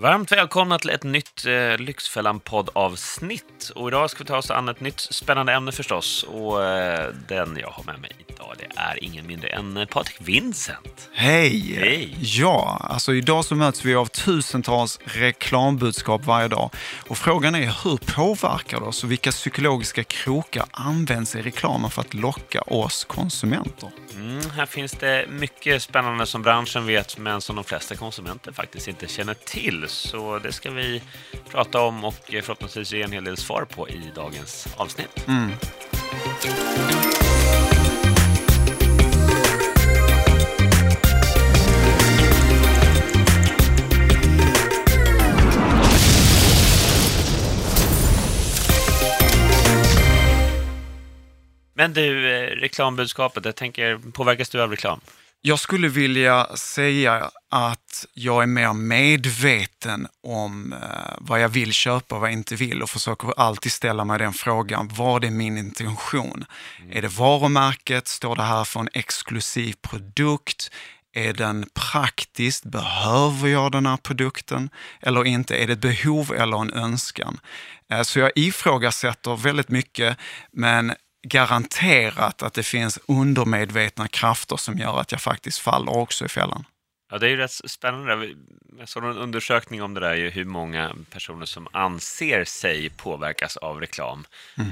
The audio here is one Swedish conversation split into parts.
Varmt välkomna till ett nytt eh, Lyxfällan-poddavsnitt. Och idag ska vi ta oss an ett nytt spännande ämne förstås. Och eh, den jag har med mig idag, det är ingen mindre än eh, Patrik Vincent. Hej! Hej. Ja, alltså idag så möts vi av tusentals reklambudskap varje dag. Och frågan är hur påverkar det oss och vilka psykologiska krokar används i reklamen för att locka oss konsumenter? Mm, här finns det mycket spännande som branschen vet, men som de flesta konsumenter faktiskt inte känner till. Så det ska vi prata om och förhoppningsvis ge en hel del svar på i dagens avsnitt. Men du, eh, reklambudskapet, jag tänker, påverkas du av reklam? Jag skulle vilja säga att jag är mer medveten om eh, vad jag vill köpa och vad jag inte vill och försöker alltid ställa mig den frågan, vad är min intention? Är det varumärket? Står det här för en exklusiv produkt? Är den praktisk? Behöver jag den här produkten eller inte? Är det ett behov eller en önskan? Eh, Så jag ifrågasätter väldigt mycket, men garanterat att det finns undermedvetna krafter som gör att jag faktiskt faller också i fällan. Ja, det är ju rätt spännande. Jag såg en undersökning om det där, hur många personer som anser sig påverkas av reklam.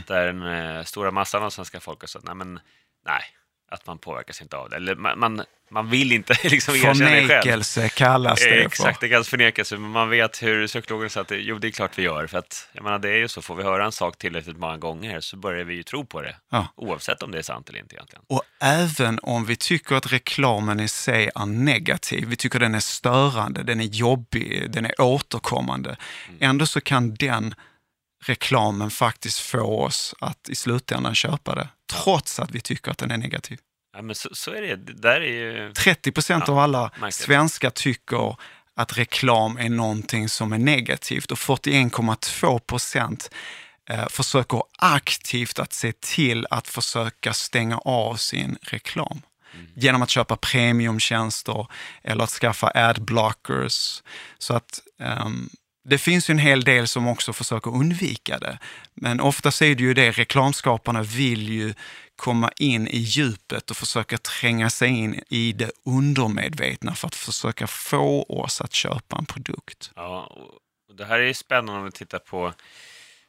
Där den eh, stora massan av svenska folket sa att nej, men, nej, att man påverkas inte av det. Eller man, man, man vill inte liksom erkänna det själv. Förnekelse kallas det Exakt, det kallas förnekelse, men man vet hur psykologen säger att det, jo, det är klart vi gör. För att, jag menar, det är ju så, får vi höra en sak tillräckligt många gånger så börjar vi ju tro på det. Ja. Oavsett om det är sant eller inte egentligen. Och även om vi tycker att reklamen i sig är negativ, vi tycker den är störande, den är jobbig, den är återkommande, ändå så kan den reklamen faktiskt få oss att i slutändan köpa det, trots att vi tycker att den är negativ. Ja, men så, så är det. Det där är ju... 30 procent Ja, av alla svenskar tycker att reklam är någonting som är negativt och 41,2 procent eh, försöker aktivt att se till att försöka stänga av sin reklam. Genom att köpa premiumtjänster eller att skaffa adblockers. Så att ehm, det finns ju en hel del som också försöker undvika det. Men ofta är det ju det, reklamskaparna vill ju komma in i djupet och försöka tränga sig in i det undermedvetna för att försöka få oss att köpa en produkt. Ja, och det här är ju spännande om vi tittar på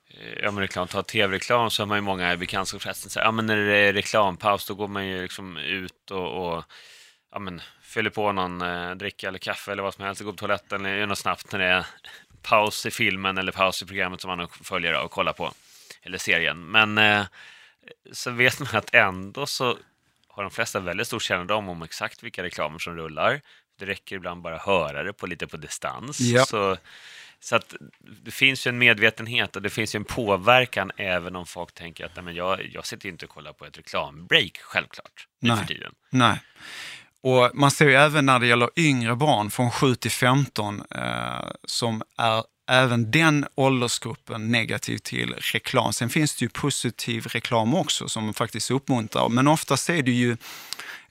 eh, ja, men reklam, ta tv-reklam så har man ju många i bekantskapskretsen säger ja men när det är reklampaus då går man ju liksom ut och, och ja, men, fyller på någon eh, dricka eller kaffe eller vad som helst, går på toaletten eller gör något snabbt när det är paus i filmen eller paus i programmet som man följer och kollar på, eller serien. Men eh, så vet man att ändå så har de flesta väldigt stor kännedom om exakt vilka reklamer som rullar. Det räcker ibland bara att höra det på lite på distans. Ja. Så, så att det finns ju en medvetenhet och det finns ju en påverkan även om folk tänker att Nej, men jag, jag sitter ju inte och kollar på ett reklambreak, självklart, nu Nej. för tiden. Nej. Och man ser ju även när det gäller yngre barn från 7 till 15 eh, som är även den åldersgruppen negativ till reklam. Sen finns det ju positiv reklam också som faktiskt uppmuntrar, men ofta är det ju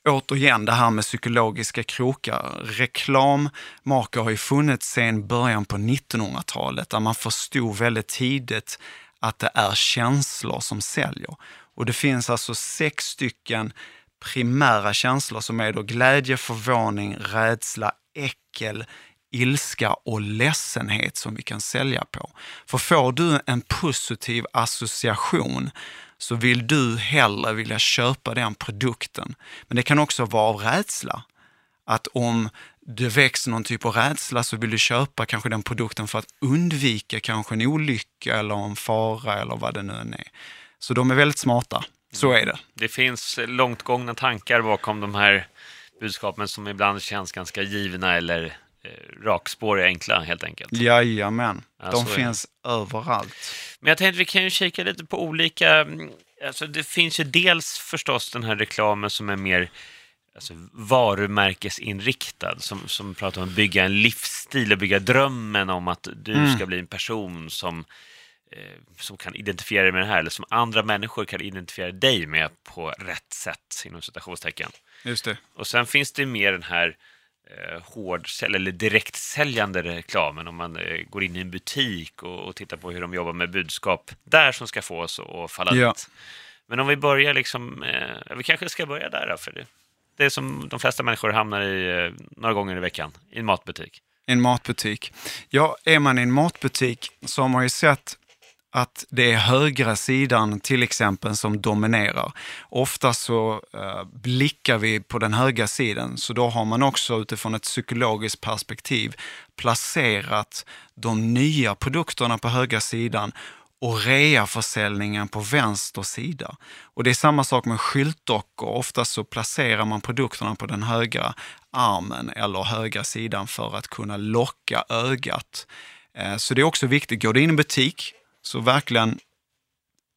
återigen det här med psykologiska krokar. Reklammakare har ju funnits sedan början på 1900-talet där man förstod väldigt tidigt att det är känslor som säljer. Och det finns alltså sex stycken primära känslor som är då glädje, förvåning, rädsla, äckel, ilska och ledsenhet som vi kan sälja på. För får du en positiv association så vill du hellre vilja köpa den produkten. Men det kan också vara av rädsla. Att om det väcks någon typ av rädsla så vill du köpa kanske den produkten för att undvika kanske en olycka eller en fara eller vad det nu än är. Så de är väldigt smarta. Så är det. Det finns långt gångna tankar bakom de här budskapen som ibland känns ganska givna eller rakspåriga, enkla helt enkelt. Jajamän, Ja, de finns överallt. Men jag tänkte vi kan ju kika lite på olika... mm, Alltså det finns ju dels förstås den här reklamen som är mer alltså, varumärkesinriktad, som, som pratar om att bygga en livsstil och bygga drömmen om att du Mm. ska bli en person som, eh, som kan identifiera dig med det här, eller som andra människor kan identifiera dig med på rätt sätt, inom citationstecken. Just det. Och sen finns det mer den här eh, hårdsälj eller direktsäljande reklamen. Om man eh, går in i en butik och, och tittar på hur de jobbar med budskap där som ska få oss att falla Ja. dit. Men om vi börjar liksom, eh, vi kanske ska börja där då, för det, det är som de flesta människor hamnar i eh, några gånger i veckan, i en matbutik. i en matbutik. Ja, är man i en matbutik så har man ju sett att det är högra sidan till exempel som dominerar. Ofta så eh, blickar vi på den högra sidan, så då har man också utifrån ett psykologiskt perspektiv placerat de nya produkterna på högra sidan och reaförsäljningen på vänster sida. Och det är samma sak med skyltdockor. Ofta så placerar man produkterna på den högra armen eller högra sidan för att kunna locka ögat. Eh, så det är också viktigt. Går du in i en butik, så verkligen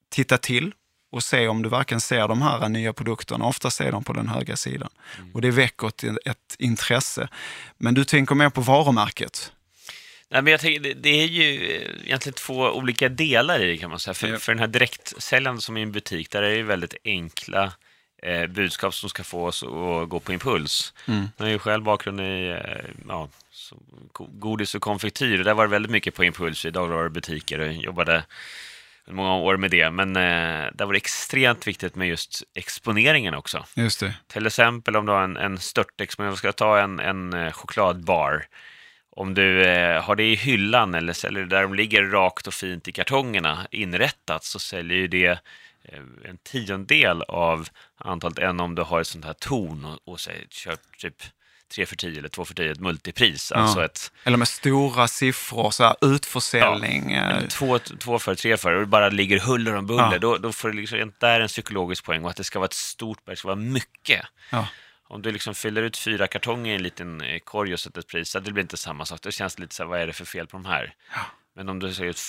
titta till och se om du verkligen ser de här nya produkterna. Ofta ser de på den högra sidan. Och det väcker ett, ett intresse. Men du tänker mer på varumärket? Nej, men jag tänker, det, är ju eh, egentligen två olika delar i det kan man säga. För, Ja. för den här direktsäljande som i en butik, där är det ju väldigt enkla eh, budskap som ska få oss att gå på impuls. Mm. Jag har ju själv bakgrund i eh, ja, godis och konfektyr. och Där var det väldigt mycket på impuls i dagligvarubutiker och jobbade många år med det. Men eh, där var det extremt viktigt med just exponeringen också. Just det. Till exempel om du har en, en störtexponering, jag ska ta en, en eh, chokladbar. Om du eh, har det i hyllan eller det där de ligger rakt och fint i kartongerna inrättat så säljer ju det en tiondel av antalet än om du har ett sånt här torn och, och säg, kör typ 3 för 10 eller 2 för 10, ett multipris. Alltså ett Eller med stora siffror, så här utförsäljning. eh, två, två för, tre för och det bara ligger huller om buller. Ja. Då, då får du liksom, där en psykologisk poäng och att det ska vara ett stort berg, det ska vara mycket. Ja. Om du liksom fyller ut fyra kartonger i en liten eh, korg och sätter ett pris, så det blir inte samma sak. Då känns det lite så här, vad är det för fel på de här? Men om du säger ut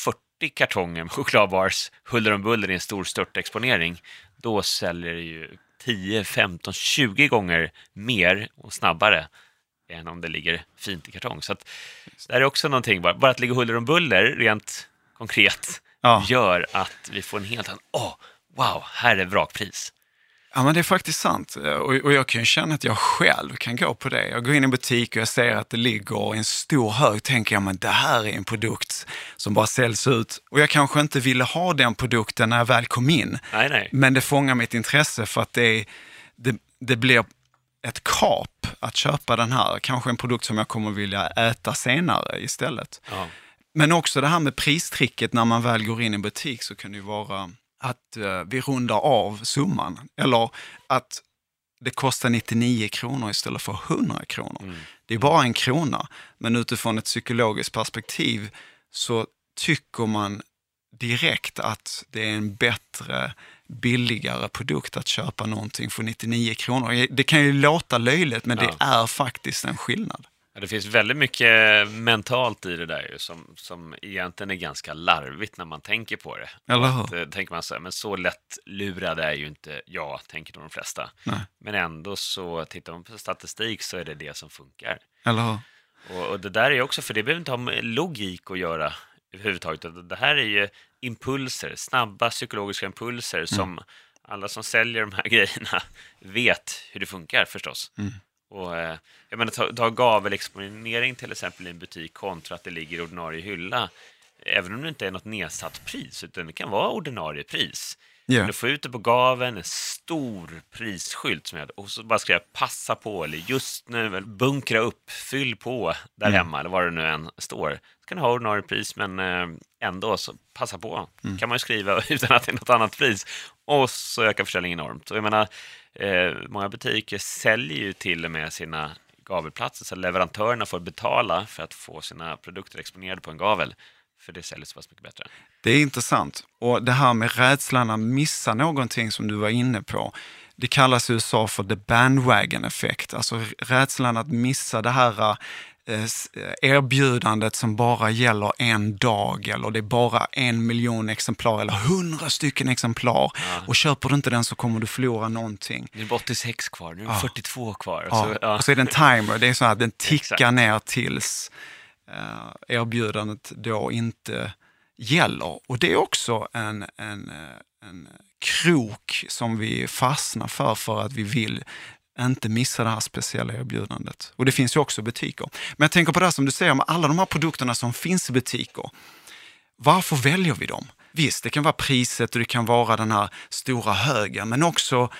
40 kartonger med chokladbars, huller om buller i en stor störtexponering, då säljer det ju 10, 15, 20 gånger mer och snabbare än om det ligger fint i kartong. Så att, det här är också någonting, bara, bara att ligga huller om buller, rent konkret, Ja. gör att vi får en helt annan, åh, wow, här är vrakpris. Ja, men det är faktiskt sant. Och, och jag kan känna att jag själv kan gå på det. Jag går in i en butik och jag ser att det ligger en stor hög. tänker jag, men det här är en produkt som bara säljs ut. Och jag kanske inte ville ha den produkten när jag väl kom in. Nej, nej. Men det fångar mitt intresse för att det, det, det blir ett kap att köpa den här. Kanske en produkt som jag kommer vilja äta senare istället. Ja. Men också det här med pristricket när man väl går in i en butik så kan det ju vara att eh, vi rundar av summan. Eller att det kostar 99 kronor istället för 100 kronor. Mm. Det är bara en krona, men utifrån ett psykologiskt perspektiv så tycker man direkt att det är en bättre, billigare produkt att köpa någonting för 99 kronor. Det kan ju låta löjligt, men det är faktiskt en skillnad. Ja, det finns väldigt mycket mentalt i det där ju, som, som egentligen är ganska larvigt när man tänker på det. Att, eh, tänker man så här, men så lätt lurad är ju inte jag, tänker nog de flesta. Nej. Men ändå så, tittar man på statistik så är det det som funkar. Och, och det där är också, för det behöver inte ha med logik att göra överhuvudtaget. Det här är ju impulser, snabba psykologiska impulser som alla som säljer de här grejerna vet hur det funkar förstås. Och, eh, jag menar, ta, ta gavelexponering till exempel i en butik kontra att det ligger i ordinarie hylla. Även om det inte är något nedsatt pris, utan det kan vara ordinarie pris. Ja. Du får ut det på gaveln, en stor prisskylt som jag och så bara ska jag passa på, eller just nu, eller bunkra upp, fyll på där Mm. hemma, eller var det nu än står. Så kan du ha ordinarie pris, men eh, ändå så passa på. Mm. kan man ju skriva utan att det är något annat pris. Och så ökar försäljningen enormt. Och jag menar, eh, många butiker säljer ju till och med sina gavelplatser, så leverantörerna får betala för att få sina produkter exponerade på en gavel. För det säljer så pass mycket bättre. Det är intressant. Och det här med rädslan att missa någonting som du var inne på. Det kallas i USA för the bandwagon effekt. Alltså rädslan att missa det här erbjudandet som bara gäller en dag eller det är bara en miljon exemplar eller hundra stycken exemplar. Och köper du inte den så kommer du förlora någonting. Nu är det 86 kvar, nu är det Ja. 42 kvar. Ja, Så, ja. Och så är det en timer, det är så att den tickar ner tills eh, erbjudandet då inte gäller. Och det är också en, en, eh, en krok som vi fastnar för, för att vi vill inte missa det här speciella erbjudandet. Och det finns ju också butiker. Men jag tänker på det här som du säger med alla de här produkterna som finns i butiker. Varför väljer vi dem? Visst, det kan vara priset och det kan vara den här stora högen, men också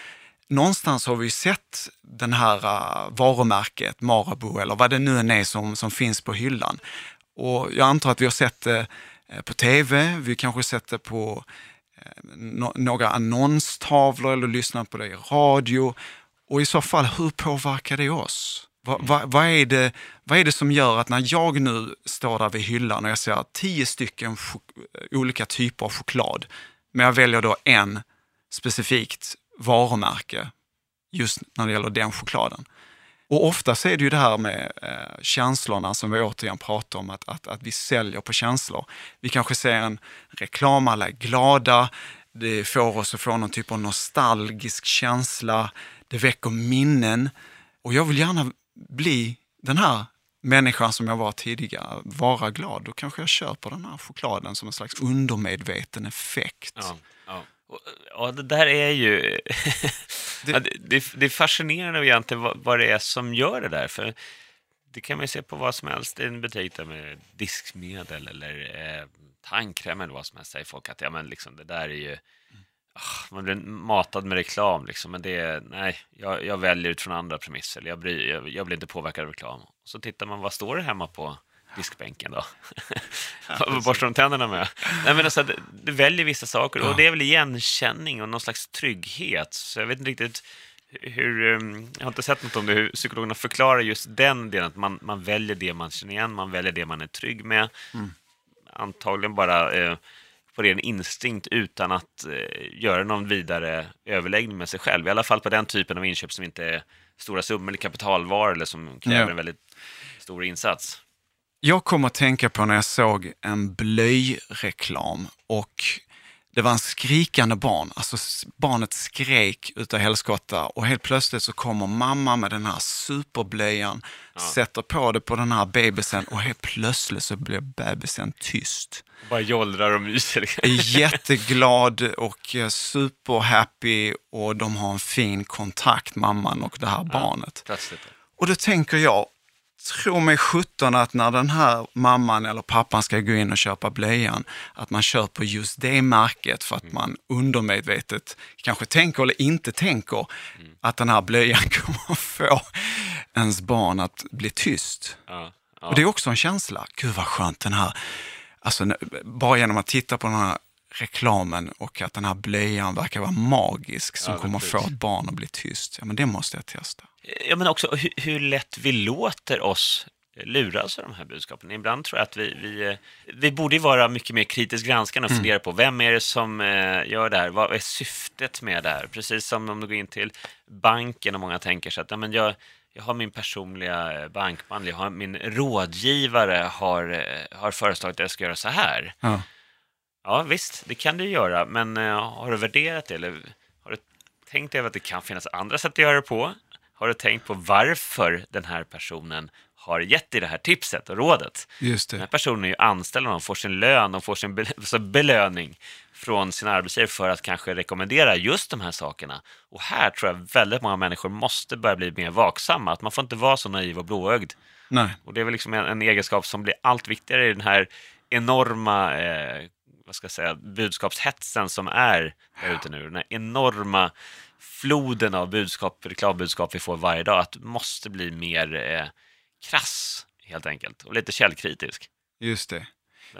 någonstans har vi sett den här äh, varumärket, Marabou eller vad det nu än är som, som finns på hyllan. Och jag antar att vi har sett det äh, på tv, vi kanske sett det på äh, några annonstavlor eller lyssnat på det i radio. Och i så fall, hur påverkar det oss? Vad, vad, vad, är det, vad är det som gör att när jag nu står där vid hyllan och jag ser tio stycken olika typer av choklad, men jag väljer då en specifikt varumärke just när det gäller den chokladen. Och ofta så är det ju det här med eh, känslorna som vi återigen pratar om, att, att, att vi säljer på känslor. Vi kanske ser en reklam, alla är glada, det får oss att få någon typ av nostalgisk känsla, det väcker minnen. Och jag vill gärna bli den här människan som jag var tidigare, vara glad. Då kanske jag köper den här chokladen som en slags undermedveten effekt. Ja, ja. Och, det där är ju... det, ja, det, det, är fascinerande egentligen vad, vad det är som gör det där. För det kan man ju se på vad som helst i en butik där med diskmedel eller eh, tandkräm eller vad som helst. Säger folk att ja, men liksom, det där är ju man blir matad med reklam, liksom, men det nej, jag, jag väljer utifrån andra premisser. Jag, bryr, jag, jag blir inte påverkad av reklam. Så tittar man, vad står det hemma på diskbänken då? vad borstar de tänderna med? Nej, men alltså, du väljer vissa saker och det är väl igenkänning och någon slags trygghet. Så jag vet inte riktigt hur, ehm, jag har inte sett något om det, hur psykologerna förklarar just den delen, att man, man väljer det man känner igen, man väljer det man är trygg med. Mm. Antagligen bara eh, på ren instinkt utan att eh, göra någon vidare överläggning med sig själv. I alla fall på den typen av inköp som inte är stora summor eller kapitalvaror eller som kräver ja. en väldigt stor insats. Jag kom att tänka på när jag såg en blöjreklam och det var en skrikande barn, alltså barnet skrek utav helskotta och helt plötsligt så kommer mamma med den här superblöjan, ja. sätter på det på den här bebisen och helt plötsligt så blir bebisen tyst. Bara jollrar och myser. Jätteglad och eh, superhappy och de har en fin kontakt, mamman och det här ja, barnet. Plötsligt. Och då tänker jag, tro mig sjutton att när den här mamman eller pappan ska gå in och köpa blöjan, att man köper just det märket för att mm. man undermedvetet kanske tänker eller inte tänker mm. att den här blöjan kommer att få ens barn att bli tyst. Ja, ja. Och det är också en känsla, gud vad skönt den här, alltså bara genom att titta på den här reklamen och att den här blöjan verkar vara magisk som ja, kommer att få ett barn att bli tyst. Ja, men det måste jag testa. Ja, men också hur, hur lätt vi låter oss luras av de här budskapen. Ibland tror jag att vi, vi, vi borde vara mycket mer kritiskt granskande och mm. fundera på vem är det som eh, gör det här? Vad är syftet med det här? Precis som om du går in till banken och många tänker sig att ja, men jag, jag har min personliga bankman, jag har min rådgivare har, eh, har föreslagit att jag ska göra så här. Ja. Ja, visst, det kan du göra, men uh, har du värderat det? Eller har du tänkt över att det kan finnas andra sätt att göra det på? Har du tänkt på varför den här personen har gett dig det här tipset och rådet? Just det. Den här personen är ju anställd och får sin lön och får sin belöning från sin arbetsgivare för att kanske rekommendera just de här sakerna. Och här tror jag väldigt många människor måste börja bli mer vaksamma. Att man får inte vara så naiv och blåögd. Nej. Och det är väl liksom en, en egenskap som blir allt viktigare i den här enorma eh, vad ska jag säga, budskapshetsen som är där ute nu. Den här enorma floden av budskap, reklambudskap vi får varje dag, att måste bli mer eh, krass helt enkelt och lite källkritisk. Just det.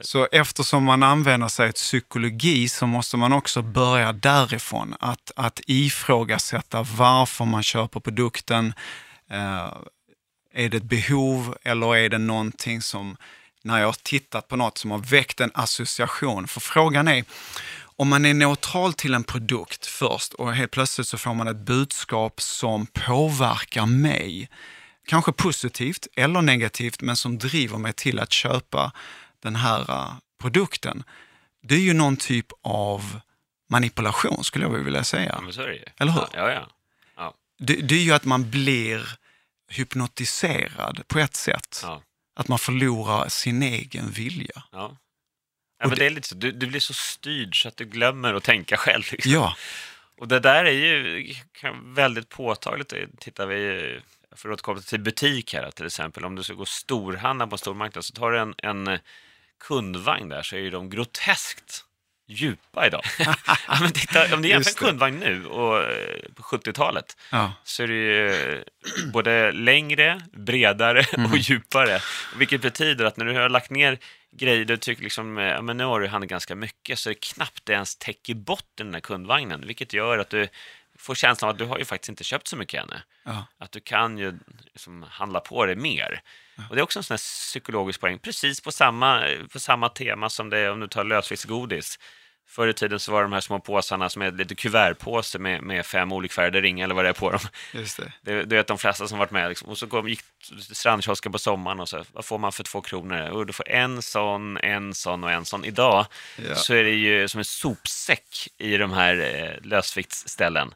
Så eftersom man använder sig av psykologi så måste man också börja därifrån. Att, att ifrågasätta varför man köper produkten. Eh, är det ett behov eller är det någonting som när jag har tittat på något som har väckt en association. För frågan är, om man är neutral till en produkt först och helt plötsligt så får man ett budskap som påverkar mig, kanske positivt eller negativt, men som driver mig till att köpa den här uh, produkten. Det är ju någon typ av manipulation skulle jag vilja säga. Ja, Eller hur? Ja, ja, ja. Det, det, är ju att man blir hypnotiserad på ett sätt. Ja att man förlorar sin egen vilja. Ja. Ja, men det, är lite så, du, du, blir så styrd så att du glömmer att tänka själv. Liksom. Ja, Och det där är ju väldigt påtagligt. Tittar vi, för att återkomma till butik här till exempel, om du ska gå storhandla på en stormarknad så tar du en, en kundvagn där så är ju de groteskt djupa idag. ja, men titta, om du jämför en kundvagn nu och eh, på 70-talet Ja. så är det ju eh, både längre, bredare och djupare. Vilket betyder att när du har lagt ner grejer, du tycker liksom, eh, ja, men nu har du handlat ganska mycket, så är det knappt det ens täcker botten den här kundvagnen, vilket gör att du får känslan av att du har ju faktiskt inte köpt så mycket ännu. Ja. Att du kan ju liksom handla på det mer. Och det är också en sån här psykologisk poäng, precis på samma, på samma tema som det är om du tar lösviktsgodis. Förr i tiden så var det de här små påsarna som är lite kuvertpåse med, med fem olikfärgade ringar eller vad det är på dem. Just det. Det, du vet de flesta som varit med. Liksom. Och så kom, gick strandkiosken på sommaren och så, vad får man för två kronor? Och du får en sån, en sån och en sån. Idag Ja. så är det ju som en sopsäck i de här eh, lösviktsställen.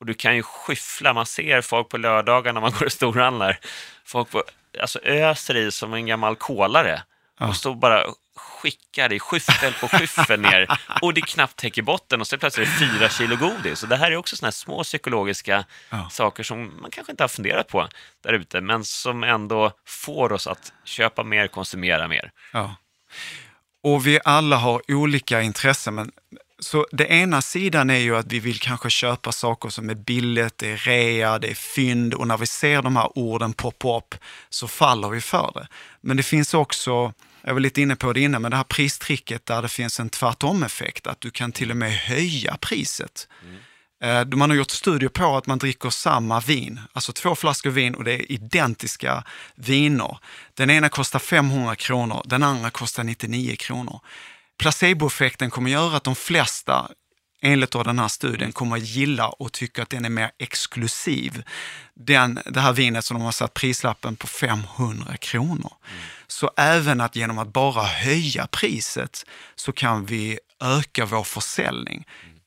Och du kan ju skyffla, man ser folk på lördagar när man går och storhandlar. Folk på, alltså öser i som en gammal kolare. Och står bara skickar i skyffel på skyffel ner. Och det knappt täcker botten och så plötsligt är det fyra kilo godis. Och det här är också såna här små psykologiska Ja. saker som man kanske inte har funderat på där ute, men som ändå får oss att köpa mer, konsumera mer. Ja. Och vi alla har olika intressen. Men, så det ena sidan är ju att vi vill kanske köpa saker som är billigt, det är rea, det är fynd och när vi ser de här orden poppa upp så faller vi för det. Men det finns också, jag var lite inne på det innan, men det här pristricket där det finns en tvärtom-effekt, att du kan till och med höja priset. Eh, Man har gjort studier på att man dricker samma vin, alltså två flaskor vin och det är identiska viner. Den ena kostar 500 kronor, den andra kostar 99 kronor. Placeboeffekten kommer göra att de flesta, enligt då den här studien, kommer att gilla och tycka att den är mer exklusiv. Den, det här vinet som de har satt prislappen på 500 kronor. Så även att genom att bara höja priset så kan vi öka vår försäljning.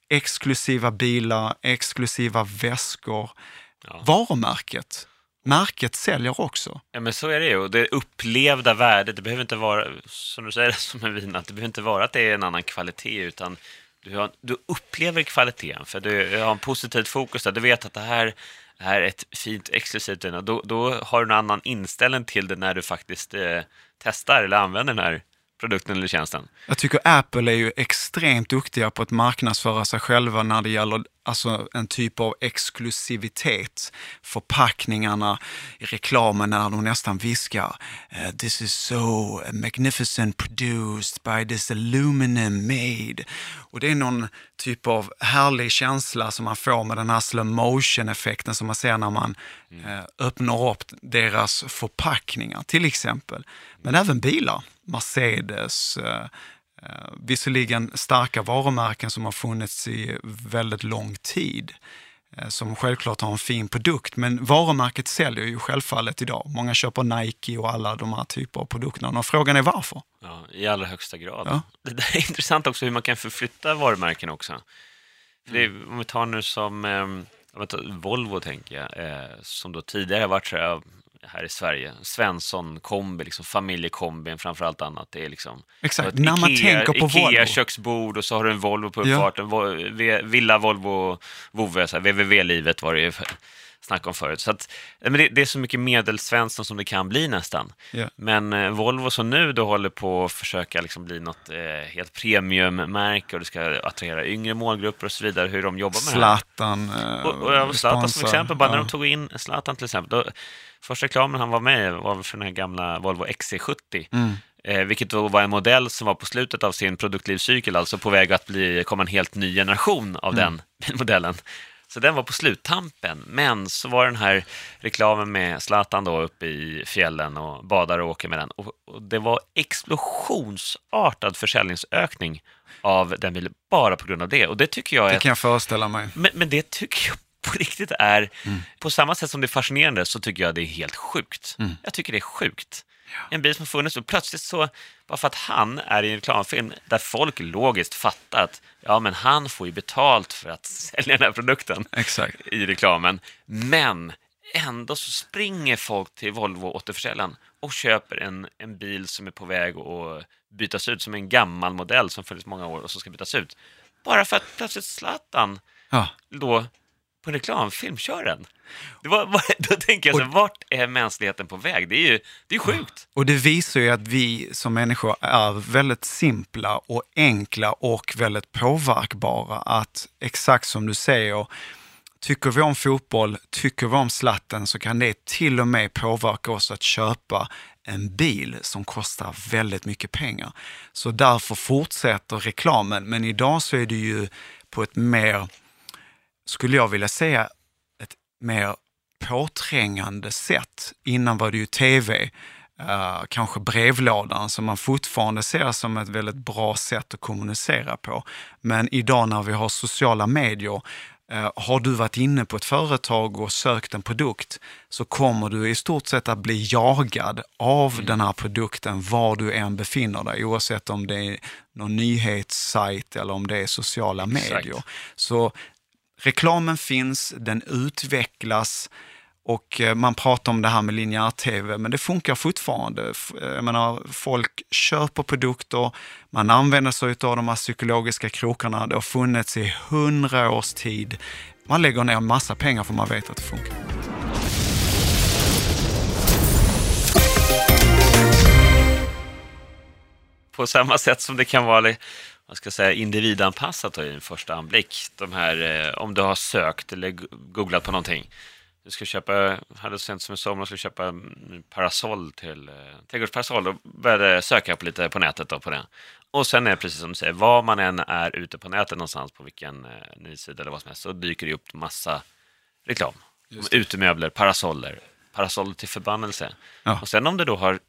Exklusiva bilar, exklusiva väskor, Ja. varumärket. Märket säljer också. Ja, men så är det ju. Och det upplevda värdet, det behöver inte vara, som du säger, som en vin, att det behöver inte vara att det är en annan kvalitet, utan du, har, du upplever kvaliteten, för du har en positivt fokus där. Du vet att det här är ett fint exklusivt vin, då, då har du en annan inställning till det när du faktiskt eh, testar eller använder den här produkten eller tjänsten. Jag tycker Apple är ju extremt duktiga på att marknadsföra sig själva när det gäller alltså, en typ av exklusivitet. Förpackningarna i reklamen när de nästan viskar eh, “This is so magnificent produced by this aluminum made”. Och det är någon typ av härlig känsla som man får med den här slow motion effekten som man ser när man eh, öppnar upp deras förpackningar till exempel. Men även bilar. Mercedes, eh, visserligen starka varumärken som har funnits i väldigt lång tid, eh, som självklart har en fin produkt, men varumärket säljer ju självfallet idag. Många köper Nike och alla de här typer av produkterna och frågan är varför? Ja, I allra högsta grad. Ja. Det där är intressant också hur man kan förflytta varumärken också. För det, är- om vi tar nu som eh, Volvo, tänker jag, eh, som då tidigare har varit så här, här i Sverige. Svensson kombi, liksom familjekombin framför allt annat. Det är liksom Exakt, när man Ikea, tänker på Ikea Volvo. köksbord och så har du en Volvo på Ja. uppfarten. V- Villa, Volvo, Vove, här, www-livet var det ju snack om förut. Så att, men det, det är så mycket medelsvensson som det kan bli nästan. Ja. Men eh, Volvo som nu då håller på att försöka liksom bli något eh, helt premiummärke och det ska attrahera yngre målgrupper och så vidare, hur de jobbar med det här. Zlatan eh, Och, och har Zlatan som exempel, bara när Ja. de tog in Zlatan till exempel. Då, första reklamen han var med i var för den här gamla Volvo XC70. Mm. Eh, vilket då var en modell som var på slutet av sin produktlivscykel, alltså på väg att bli, komma en helt ny generation av Mm. den modellen. Så den var på sluttampen, men så var den här reklamen med Zlatan då uppe i fjällen och badar och åker med den. Och, och det var explosionsartad försäljningsökning av den bilen bara på grund av det. Och det tycker jag är Det kan jag föreställa mig. men, men det tycker jag på riktigt är, på samma sätt som det är fascinerande så tycker jag det är helt sjukt. Jag tycker det är sjukt. En bil som har funnits och plötsligt så, bara för att han är i en reklamfilm där folk logiskt fattar att ja, men han får ju betalt för att sälja den här produkten Exakt. i reklamen. Men ändå så springer folk till Volvo återförsäljaren och köper en, en bil som är på väg att bytas ut som en gammal modell som funnits många år och som ska bytas ut. Bara för att plötsligt Zlatan Ja. då på en reklamfilm, kör den. Det var, var, då tänker jag så, här, vart är mänskligheten på väg? Det är ju det är sjukt. Och det visar ju att vi som människor är väldigt simpla och enkla och väldigt påverkbara. Att exakt som du säger, tycker vi om fotboll, tycker vi om slatten så kan det till och med påverka oss att köpa en bil som kostar väldigt mycket pengar. Så därför fortsätter reklamen. Men idag så är det ju på ett mer, skulle jag vilja säga, ett mer påträngande sätt. Innan var det ju tv, uh, kanske brevlådan som man fortfarande ser som ett väldigt bra sätt att kommunicera på. Men idag när vi har sociala medier Uh, har du varit inne på ett företag och sökt en produkt så kommer du i stort sett att bli jagad av mm. den här produkten var du än befinner dig, oavsett om det är någon nyhetssajt eller om det är sociala Exakt. medier. Så reklamen finns, den utvecklas och eh, man pratar om det här med linjär-tv, men det funkar fortfarande. Eh, jag menar, folk köper produkter, man använder sig av de här psykologiska krokarna. Det har funnits i hundra års tid. Man lägger ner massa pengar för man vet att det funkar. På samma sätt som det kan vara vad ska säga, individanpassat i en första anblick. De här, eh, om du har sökt eller googlat på någonting jag ska köpa, hade sent som i somras, skulle köpa en parasoll till, eh, trädgårdsparasoll och började söka på lite på nätet då på det. Och sen är det precis som du säger, var man än är ute på nätet någonstans, på vilken eh, nysida eller vad som helst, så dyker det upp massa reklam. Utemöbler, parasoller, parasoll till förbannelse. Ja. Och sen om det då har,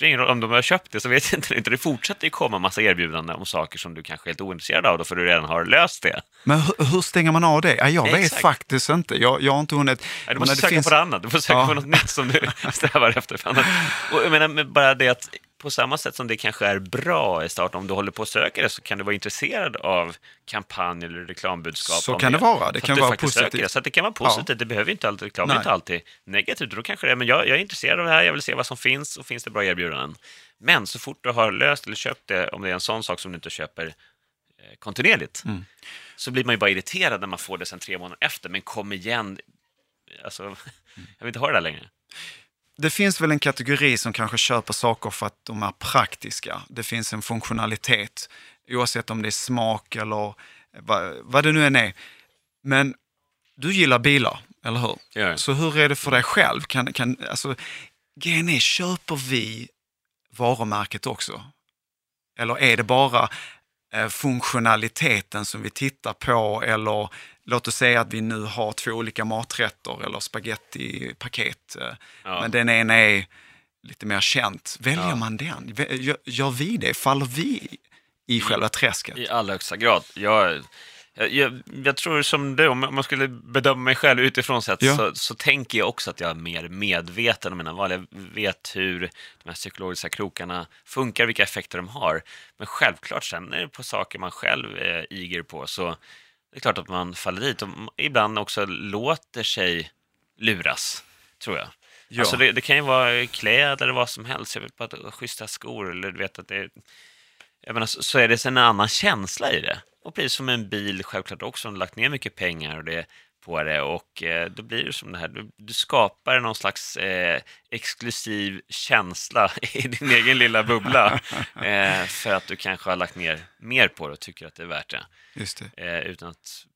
det om de har köpt det, så vet jag inte, det fortsätter ju komma massa erbjudanden om saker som du kanske är helt ointresserad av, då, för du redan har löst det. Men hur, hur stänger man av det? Ja, jag vet faktiskt inte. Jag, jag har inte hunnit... Du måste söka finns... på det annat, du får söka ja. på något nytt som du strävar efter. Och jag menar bara det att på samma sätt som det kanske är bra i starten, om du håller på att söka det, så kan du vara intresserad av kampanj eller reklambudskap. Så kan det, det vara. Det kan vara positivt. Det. Så det kan vara positivt. Ja. Det behöver inte alltid, reklam är inte alltid negativt. Då kanske det är, men jag, jag är intresserad av det här, jag vill se vad som finns och finns det bra erbjudanden. Men så fort du har löst eller köpt det, om det är en sån sak som du inte köper eh, kontinuerligt, mm. så blir man ju bara irriterad när man får det sen tre månader efter. Men kom igen, alltså, jag vill inte ha det där längre det finns väl en kategori som kanske köper saker för att de är praktiska. Det finns en funktionalitet, oavsett om det är smak eller vad, vad det nu än är. Men du gillar bilar, eller hur? Ja. Så hur är det för dig själv? Kan, kan, alltså, grejen är, köper vi varumärket också? Eller är det bara eh, funktionaliteten som vi tittar på eller låt oss säga att vi nu har två olika maträtter eller spagettipaket. Eh, ja. Men den ena är lite mer känt. Väljer ja. man den? Gör vi det? Faller vi i själva träsket? I allra högsta grad. Jag, jag, jag, tror som du, om man skulle bedöma mig själv utifrån sett, ja. så, så tänker jag också att jag är mer medveten om mina val. Jag vet hur de här psykologiska krokarna funkar, vilka effekter de har. Men självklart, sen är det på saker man själv eh, iger på, så det är klart att man faller dit och ibland också låter sig luras, tror jag. Ja. Alltså det, det, kan ju vara kläder eller vad som helst. Jag vill bara schyssta skor eller du vet att det jag menar, så, är det en annan känsla i det. Och precis som en bil självklart också, har lagt ner mycket pengar och det, på det och eh, då blir det som det här, du, du skapar någon slags eh, exklusiv känsla i din egen lilla bubbla eh, för att du kanske har lagt ner mer på det och tycker att det är värt det. Just det. Eh, utan att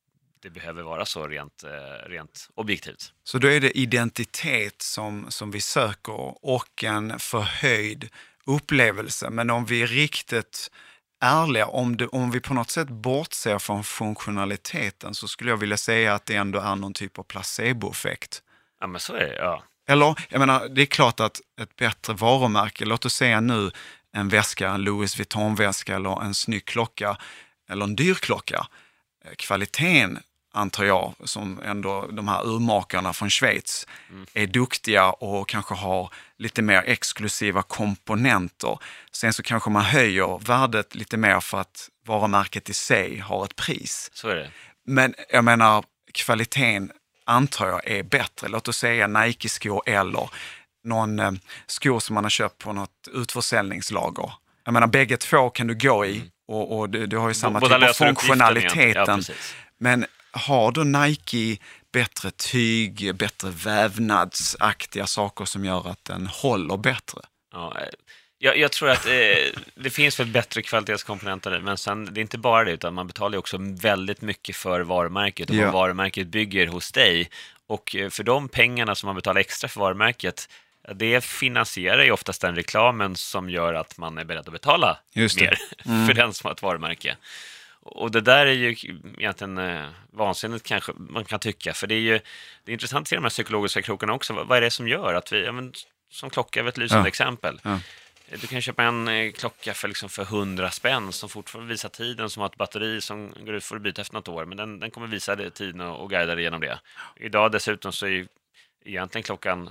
det behöver vara så rent, eh, rent objektivt. Så då är det identitet som, som vi söker och en förhöjd upplevelse. Men om vi riktigt ärliga, om, det, om vi på något sätt bortser från funktionaliteten så skulle jag vilja säga att det ändå är någon typ av placeboeffekt. Ja, men så är det, ja. Eller, jag menar, det är klart att ett bättre varumärke, låt oss säga nu en väska, en Louis Vuitton-väska eller en snygg klocka eller en dyr klocka. Eh, kvaliteten antar jag, som ändå de här urmakarna från Schweiz mm. är duktiga och kanske har lite mer exklusiva komponenter. Sen så kanske man höjer värdet lite mer för att varumärket i sig har ett pris. Så är det. Men jag menar, kvaliteten antar jag är bättre. Låt oss säga Nike-skor eller någon eh, skor som man har köpt på något utförsäljningslager. Jag menar, bägge två kan du gå i mm. och, och du, du, har ju samma typ av funktionaliteten. Ja, men har då Nike bättre tyg, bättre vävnadsaktiga saker som gör att den håller bättre? Ja, eh, jag, jag tror att eh, det finns väl bättre kvalitetskomponenter, men sen, det är inte bara det, utan man betalar också väldigt mycket för varumärket och Ja. vad varumärket bygger hos dig. Och eh, för de pengarna som man betalar extra för varumärket, det finansierar ju oftast den reklamen som gör att man är beredd att betala det. Mm. mer för den som har ett varumärke. Och det där är ju egentligen eh, vansinnigt kanske man kan tycka, för det är ju det är intressant att se de här psykologiska krokarna också. Vad, vad är det som gör att vi, ja, men, som klocka är ett lysande Ja. exempel. Ja. Du kan köpa en eh, klocka för, liksom, för 100 spänn som fortfarande visar tiden, som har ett batteri som går ut för att byta efter något år, men den, den kommer visa det, tiden och, och guida dig genom det. Idag dessutom så är ju egentligen klockan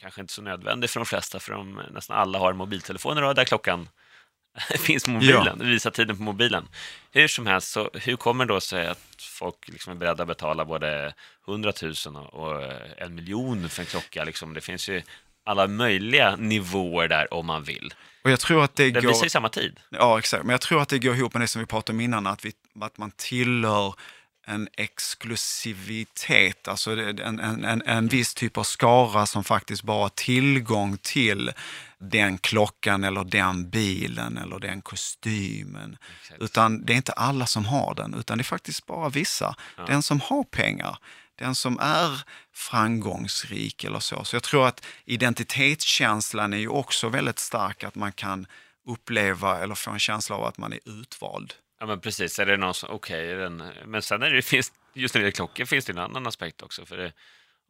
kanske inte så nödvändig för de flesta, för de, nästan alla har mobiltelefoner och där klockan finns mobilen, det visar tiden på mobilen. Hur som helst, så hur kommer det då sig att folk liksom är beredda att betala både 100 000 och och en miljon för en klocka? Liksom, det finns ju alla möjliga nivåer där om man vill. Och jag tror att det Den går... visar ju samma tid. Ja, exakt. Men jag tror att det går ihop med det som vi pratade om innan, att, vi, att man tillhör en exklusivitet, alltså en, en, en, viss typ av skara som faktiskt bara har tillgång till den klockan eller den bilen eller den kostymen. Exakt. Utan det är inte alla som har den, utan det är faktiskt bara vissa. Den som har pengar, den som är framgångsrik eller så. Så jag tror att identitetskänslan är ju också väldigt stark, att man kan uppleva eller få en känsla av att man är utvald. Ja, men precis. Är det någon som, okej, är den... men sen är det, finns, just när det gäller klockor finns det en annan aspekt också. För det,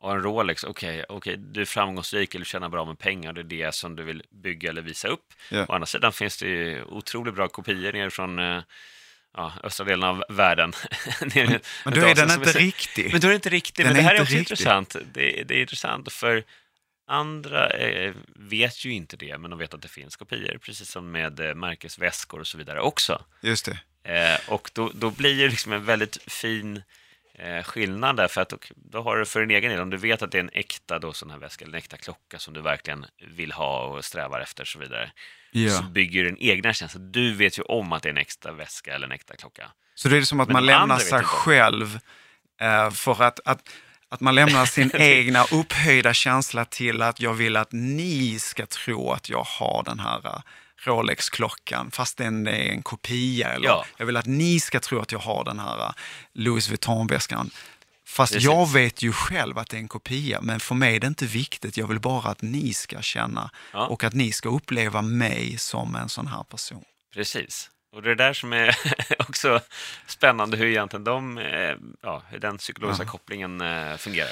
och en Rolex, okej, okej, du är framgångsrik eller tjänar bra med pengar, det är det som du vill bygga eller visa upp. Ja. Å andra sidan finns det ju otroligt bra kopior ner från eh, ja, östra delen av världen. men, Men då är den inte riktig. Men då är det inte riktigt. Den Men det är här är också riktig. intressant. Det, det är intressant för andra eh, vet ju inte det, men de vet att det finns kopior, precis som med eh, märkesväskor och så vidare också. Just det. Eh, och då, då blir det liksom en väldigt fin eh, skillnad där, för att då, då har du för din egen del, om du vet att det är en äkta då, sån här väska, eller en äkta klocka som du verkligen vill ha och strävar efter och så vidare, så Ja. bygger du en egna känsla. Du vet ju om att det är en äkta väska eller en äkta klocka. Så det är som att Men man lämnar sig själv eh, för att, att, att man lämnar sin egna upphöjda känsla till att jag vill att ni ska tro att jag har den här Rolex-klockan fast den är en kopia. Eller Ja. Jag vill att ni ska tro att jag har den här eh, Louis Vuitton-väskan. Fast Precis. jag vet ju själv att det är en kopia, men för mig är det inte viktigt. Jag vill bara att ni ska känna Ja. och att ni ska uppleva mig som en sån här person. Precis. Och det är där som är också spännande hur egentligen de, eh, ja, hur den psykologiska kopplingen eh, fungerar.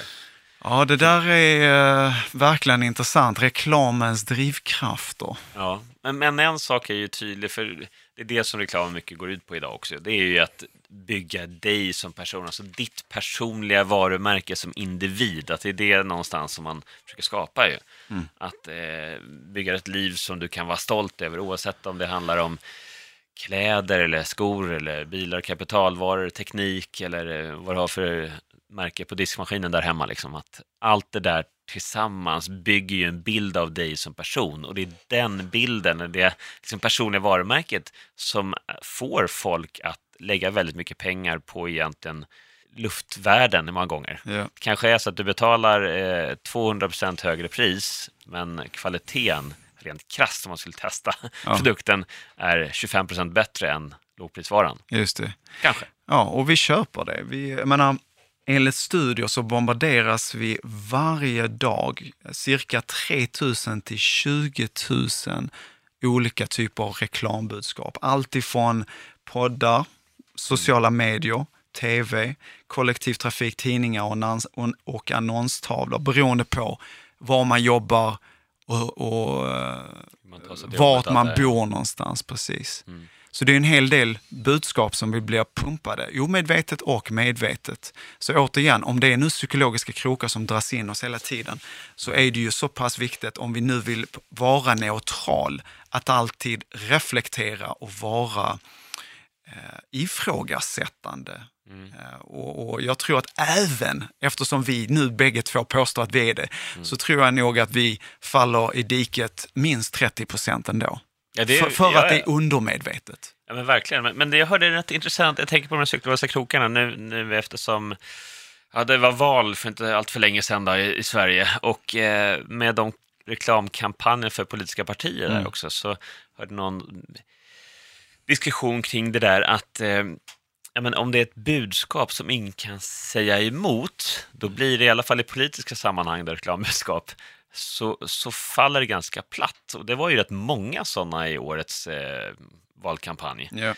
Ja, det där är eh, verkligen intressant. Reklamens drivkrafter. Ja, men, men en sak är ju tydlig, för det är det som reklam mycket går ut på idag också. Det är ju att bygga dig som person, alltså ditt personliga varumärke som individ. Att det är det någonstans som man försöker skapa ju. Att eh, bygga ett liv som du kan vara stolt över, oavsett om det handlar om kläder eller skor eller bilar, kapitalvaror, teknik eller eh, vad du har för märke på diskmaskinen där hemma. Liksom. Att allt det där tillsammans bygger ju en bild av dig som person och det är den bilden, det liksom personliga varumärket som får folk att lägga väldigt mycket pengar på egentligen luftvärden många gånger. Ja. Det kanske är så att du betalar eh, 200% högre pris, men kvaliteten, rent krasst om man skulle testa Ja. produkten, är 25% bättre än lågprisvaran. Just det. Kanske. Ja, och vi köper det. Vi, jag menar, enligt studier så bombarderas vi varje dag cirka 3 000 till 20 000 olika typer av reklambudskap. Allt ifrån poddar, sociala medier, tv, kollektivtrafik, tidningar och, annons, och, annonstavlor beroende på var man jobbar och, och Man vart man bor någonstans precis. Mm. Så det är en hel del budskap som vi blir pumpade, omedvetet och medvetet. Så återigen, om det är nu psykologiska krokar som dras in oss hela tiden, så är det ju så pass viktigt om vi nu vill vara neutral, att alltid reflektera och vara eh, ifrågasättande. Mm. Eh, och, och jag tror att även, eftersom vi nu bägge två påstår att vi är det, Mm. så tror jag nog att vi faller i diket minst 30 procent ändå. Ja, det, för för ja, att det är undermedvetet. Ja, men verkligen. Men, men det jag hörde är rätt intressant. Jag tänker på de här cykellösa krokarna nu, nu eftersom ja, det var val för inte allt för länge sedan då, i, i Sverige och eh, med de reklamkampanjer för politiska partier Mm. där också så hörde någon diskussion kring det där att eh, ja, men om det är ett budskap som ingen kan säga emot, då blir det i alla fall i politiska sammanhang, där reklambudskap, så, så faller det ganska platt. Och det var ju rätt många sådana i årets eh, valkampanj. Ja.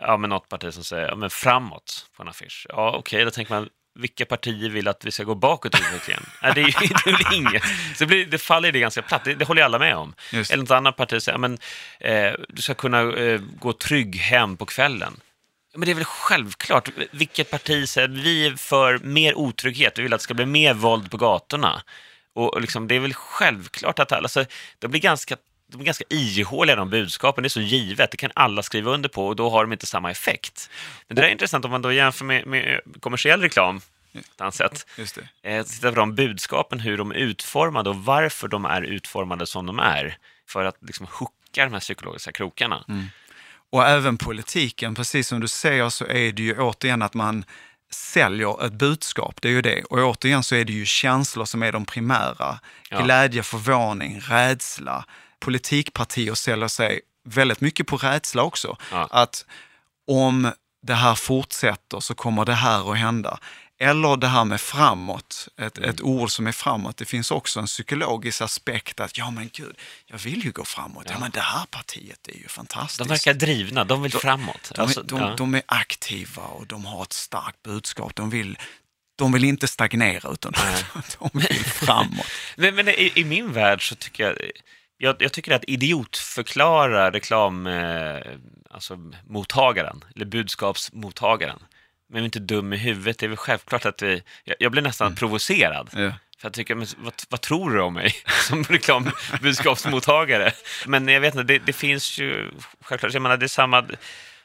Ja, men något parti som säger ja, men framåt på en affisch. Ja, okej, då tänker man vilka partier vill att vi ska gå bakåt i utvecklingen? Nej, det är ju det är väl inget. Så det, blir, det faller det ganska platt, det, det håller alla med om. Just. Eller något annat parti säger, ja, men eh, du ska kunna eh, gå trygg hem på kvällen. Men det är väl självklart, vilket parti säger vi är för mer otrygghet, vi vill att det ska bli mer våld på gatorna. Och liksom, det är väl självklart att alla, alltså, det blir ganska de är ganska ihåliga de budskapen, det är så givet, det kan alla skriva under på och då har de inte samma effekt. Men det där är intressant om man då jämför med, med kommersiell reklam, annat sätt. Just det. Eh, titta på de budskapen, hur de är utformade och varför de är utformade som de är. För att liksom hooka de här psykologiska krokarna. Och även politiken, precis som du säger så är det ju återigen att man säljer ett budskap, det är ju det. Och återigen så är det ju känslor som är de primära. Ja. Glädje, förvåning, rädsla. Politikpartier säljer sig väldigt mycket på rädsla också. Ja. Att om det här fortsätter så kommer det här att hända. Eller det här med framåt, ett, Mm. ett ord som är framåt. Det finns också en psykologisk aspekt att, ja men gud, jag vill ju gå framåt. Ja, men det här partiet är ju fantastiskt. De verkar drivna, de vill framåt. De, Alltså, är, de, ja. de är aktiva och de har ett starkt budskap. De vill, de vill inte stagnera utan de vill framåt. Men, men i, i min värld så tycker jag, jag, jag tycker att idiotförklara reklam, eh, alltså mottagaren, eller budskapsmottagaren. Men vi är inte dum i huvudet, det är väl självklart att vi, jag, jag blir nästan provocerad. Ja. För jag tycker, men vad, vad tror du om mig som reklambudskapsmottagare? Men jag vet inte, det, det finns ju självklart, jag menar det är samma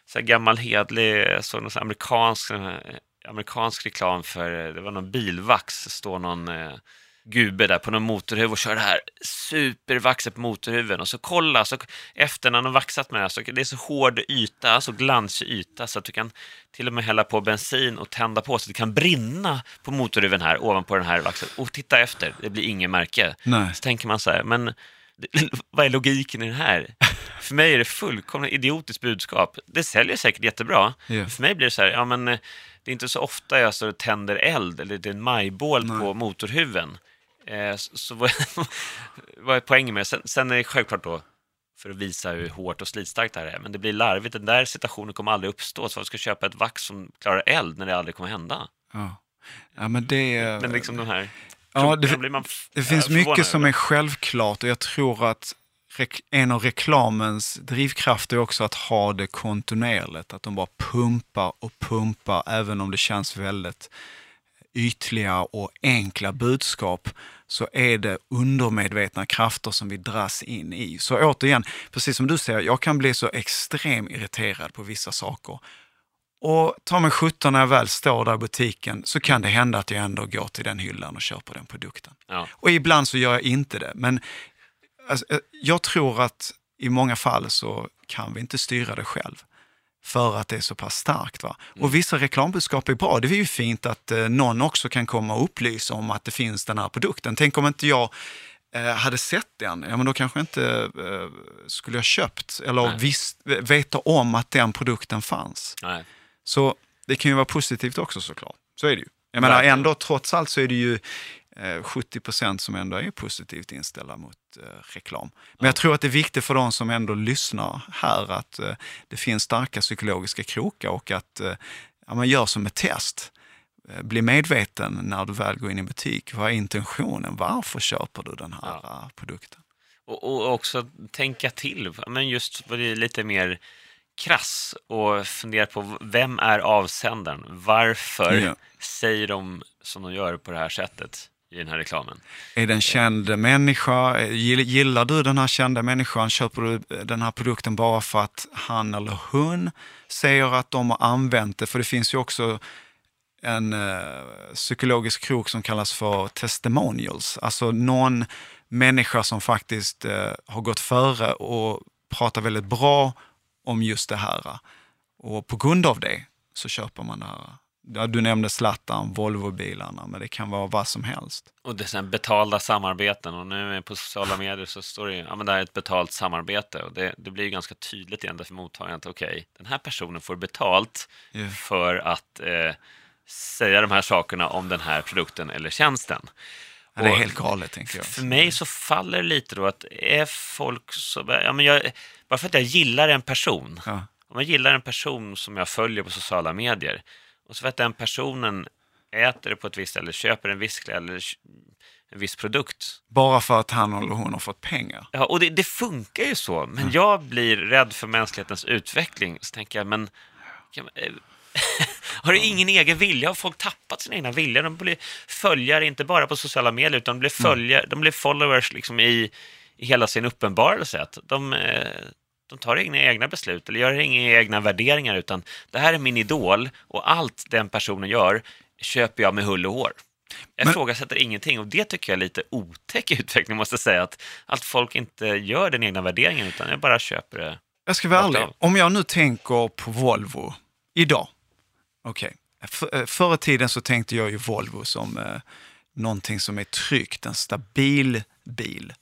så här gammal hedlig, jag såg någon amerikansk, här, amerikansk reklam för, det var någon bilvax, står någon eh, gubbe där på någon motorhuv och kör det här supervaxet på motorhuven och så kolla, så efter när han har vaxat med det här, så det är så hård yta, så glansig yta så att du kan till och med hälla på bensin och tända på så det kan brinna på motorhuven här ovanpå den här vaxet. Och titta efter, det blir ingen märke. Nej. Så tänker man så här, men vad är logiken i det här? För mig är det fullkomligt idiotiskt budskap. Det säljer säkert jättebra. Ja. För mig blir det så här, ja men eh, det är inte så ofta jag så tänder eld eller det är en majbål på motorhuven. Eh, så så vad, vad är poängen med det? Sen, sen är det självklart då för att visa hur hårt och slitstarkt det här är. Men det blir larvigt. Den där situationen kommer aldrig uppstå. Så varför ska köpa ett vax som klarar eld när det aldrig kommer hända? Ja. ja, men det, Men liksom de här... Ja, det- blir man det finns mycket som är självklart och jag tror att en av reklamens drivkrafter är också att ha det kontinuerligt. Att de bara pumpar och pumpar även om det känns väldigt ytliga och enkla budskap så är det undermedvetna krafter som vi dras in i. Så återigen, precis som du säger, jag kan bli så extremt irriterad på vissa saker. Och ta mig 17 när jag väl står där i butiken så kan det hända att jag ändå går till den hyllan och köper den produkten. Ja. Och ibland så gör jag inte det. Men alltså, jag tror att i många fall så kan vi inte styra det själv. För att det är så pass starkt. Va? Och vissa reklambudskap är bra. Det är ju fint att eh, någon också kan komma och upplysa om att det finns den här produkten. Tänk om inte jag eh, hade sett den, ja men då kanske inte eh, skulle jag köpt eller Nej. visst, veta om att den produkten fanns. Nej. Så det kan ju vara positivt också såklart. Så är det ju. Jag menar ändå, trots allt så är det ju eh, 70 procent som ändå är positivt inställda mot reklam. Men jag tror att det är viktigt för de som ändå lyssnar här att eh, det finns starka psykologiska krokar och att eh, ja, man gör som ett test. Eh, Bli medveten när du väl går in i butik. Vad är intentionen? Varför köper du den här eh, produkten? Och, och också tänka till, men just vad det är lite mer krass och fundera på vem är avsändaren? Varför Ja. säger de som de gör på det här sättet i den här reklamen? Är det en känd människa? Gillar du den här kända människan? Köper du den här produkten bara för att han eller hon säger att de har använt det? För det finns ju också en eh, psykologisk krok som kallas för testimonials. Alltså någon människa som faktiskt eh, har gått före och pratar väldigt bra om just det här. Och på grund av det så köper man det här. Du nämnde Zlatan, Volvo-bilarna, men det kan vara vad som helst. Och det är sen betalda samarbeten och nu på sociala medier så står det ju, ja men det här är ett betalt samarbete och det, det blir ju ganska tydligt igen för mottagaren att okej, den här personen får betalt Ja. för att eh, säga de här sakerna om den här produkten eller tjänsten. Ja, det är helt galet, tänker jag. För mig så faller det lite då att är folk så... Ja, men jag, bara för att jag gillar en person, Ja. om jag gillar en person som jag följer på sociala medier och så för att den personen äter det på ett visst ställe, köper en viss kläd eller en viss produkt. Bara för att han eller hon har fått pengar. Ja, och det, det funkar ju så, men jag blir rädd för mänsklighetens utveckling. Så tänker jag, men... Ja, men, eh, har du ingen egen vilja? Har folk tappat sin egna vilja? De blir följare, inte bara på sociala medier, utan de blir, följare, de blir followers liksom i, i hela sin uppenbarelse. De, eh, de tar inga egna beslut eller gör inga egna värderingar, utan det här är min idol och allt den personen gör köper jag med hull och hår. Jag ifrågasätter ingenting och det tycker jag är lite otäck utveckling, måste jag säga. Att, att folk inte gör den egna värderingen, utan jag bara köper det. Jag ska vara ärlig. Om jag nu tänker på Volvo idag. Okej. För, eh, förr i tiden så tänkte jag ju Volvo som eh, någonting som är tryggt, en stabil bil.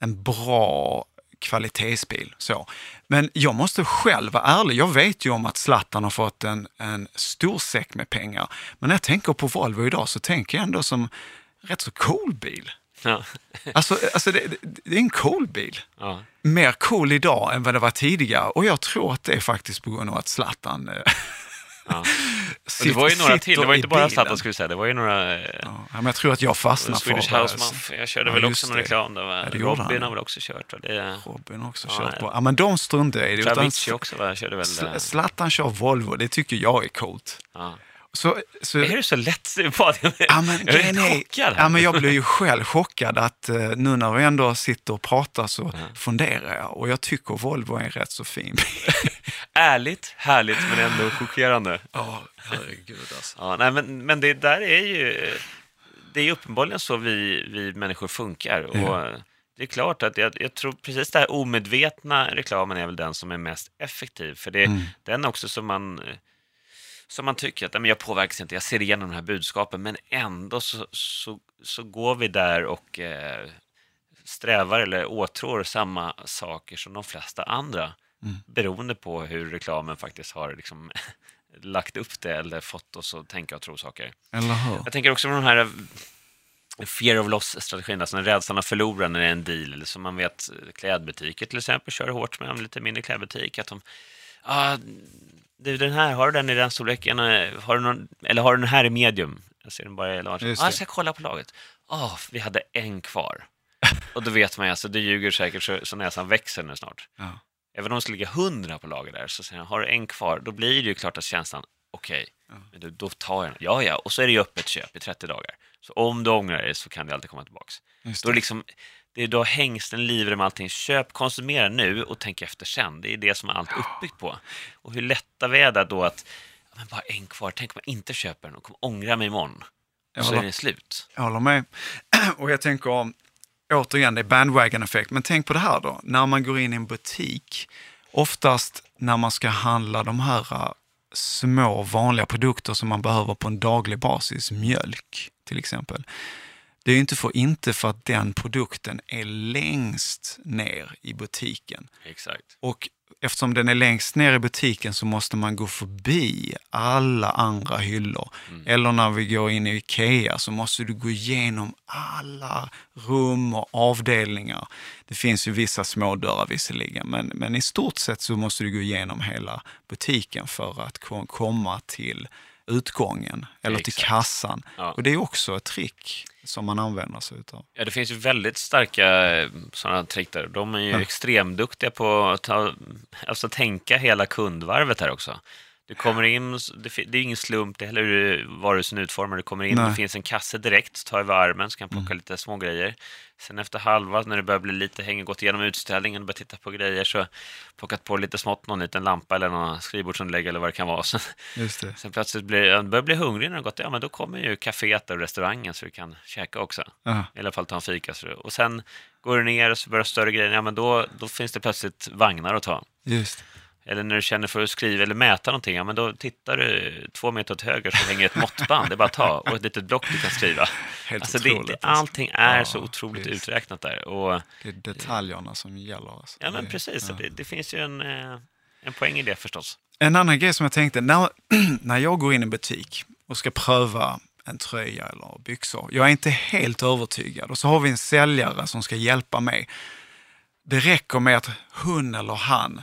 En bra kvalitetsbil. Så. Men jag måste själv vara ärlig. Jag vet ju om att Zlatan har fått en, en stor säck med pengar. Men när jag tänker på Volvo idag så tänker jag ändå som rätt så cool bil. Ja. Alltså, alltså det, det, är en cool bil Ja. mer cool idag än vad det var tidigare. Och jag tror att det är faktiskt på grund av att Zlatan eh, Ja. Det var ju några till, det var inte bara. Zlatan skulle säga, det var ju några... eh, Ja, men jag tror att jag fastnar för... Swedish House Mafia, jag körde Ja, väl också någon reklam. Där, va? Ja, Robin har väl också kört. Det, Robin har också kört på. Ja, men de struntar jag i utan också va? körde väl... Eh, Zlatan kör Volvo, det tycker jag är coolt. Så, så, Är du så lätt på det? Ja, men, jag är är- chockad. ja, men jag blir ju själv chockad att eh, nu när vi ändå sitter och pratar så funderar jag och jag tycker Volvo är en rätt så fin bil. Ärligt, härligt men ändå chockerande. Ja, herregud alltså. Ja, nej, men, men det där är ju... Det är ju uppenbarligen så vi, vi människor funkar. Och Ja. Det är klart att jag, jag tror precis det här omedvetna reklamen är väl den som är mest effektiv. För det är Mm. den också som man, som man tycker att "Nej, men jag påverkas inte, jag ser igenom de här budskapen. Men ändå så, så, så går vi där och eh, strävar eller åtrår samma saker som de flesta andra. Mm. Beroende på hur reklamen faktiskt har liksom, lagt upp det eller fått oss att tänka och tro saker. Eller hur? Jag tänker också på de här eh, fear of loss-strategin, alltså den rädslan att förlora när det är en deal. Som man vet, klädbutiker till exempel kör hårt med en lite mindre klädbutik. Att de, ah, du, den här, har du den i den storleken? Eh, Har du någon, eller har du den här i medium? Jag ser den bara i large. Ah, jag ska kolla på laget. Ah, vi hade en kvar. Och då vet man ju, alltså, det ljuger säkert så, så näsan växer nu snart. Ja. Även om det skulle ligga hundra på lager där, så säger jag, har du en kvar, då blir det ju klart att känslan, okej, men du, då tar jag den. Ja, ja, och så är det ju öppet köp i 30 dagar. Så om du ångrar dig så kan det alltid komma tillbaks. Just Då, är det liksom, det är då hängsten livrem med allting. Köp, konsumera nu och tänk efter sen. Det är det som är allt uppbyggt på. Och hur lätta vi är där då att, men bara en kvar, tänk om jag inte köper den och kommer ångra mig imorgon. Och så är det slut. Jag håller med. Och jag tänker, återigen, det är bandwagon-effekt. Men tänk på det här då, när man går in i en butik, oftast när man ska handla de här äh, små vanliga produkter som man behöver på en daglig basis, mjölk till exempel. Det är inte för inte för att den produkten är längst ner i butiken. Exakt. Och eftersom den är längst ner i butiken så måste man gå förbi alla andra hyllor. Eller när vi går in i Ikea så måste du gå igenom alla rum och avdelningar. Det finns ju vissa små dörrar visserligen, men, men i stort sett så måste du gå igenom hela butiken för att ko- komma till utgången eller till Exakt. kassan. Ja. Och det är också ett trick som man använder sig utav. Ja, det finns ju väldigt starka eh, sådana trick där. De är ju Ja. extremduktiga på att ta, alltså, tänka hela kundvarvet här också. Du kommer in, det är ingen slump, det är heller hur varuhusen är utformade. Du kommer in, Nej. Mm. det finns en kasse direkt, tar över armen, så kan plocka lite små grejer. Sen efter halva, när det börjar bli lite häng, gått igenom utställningen och börjat titta på grejer, så plockat på lite smått, någon liten lampa eller någon skrivbordsunderlägg eller vad det kan vara. Sen, sen plötsligt blir, ja, börjar bli hungrig när det gått, ja men då kommer ju kaféet och restaurangen så du kan käka också. Ja. I alla fall ta en fika. Så, och sen går du ner och så börjar större grejer, ja men då, då finns det plötsligt vagnar att ta. Just. Eller när du känner för att skriva eller mäta någonting, ja, men då tittar du två meter åt höger så hänger ett måttband, det är bara att ta, och ett litet block du kan skriva. Helt Alltså det, otroligt. det, alltså. allting är Ja, så otroligt visst. uträknat där. Och, Det är detaljerna som gäller. Alltså. ja, men Det- precis, ja. det, det finns ju en, eh, en poäng i det förstås. En annan grej som jag tänkte, när, när jag går in i en butik och ska pröva en tröja eller byxor, jag är inte helt övertygad och så har vi en säljare som ska hjälpa mig. Det räcker med att hon eller han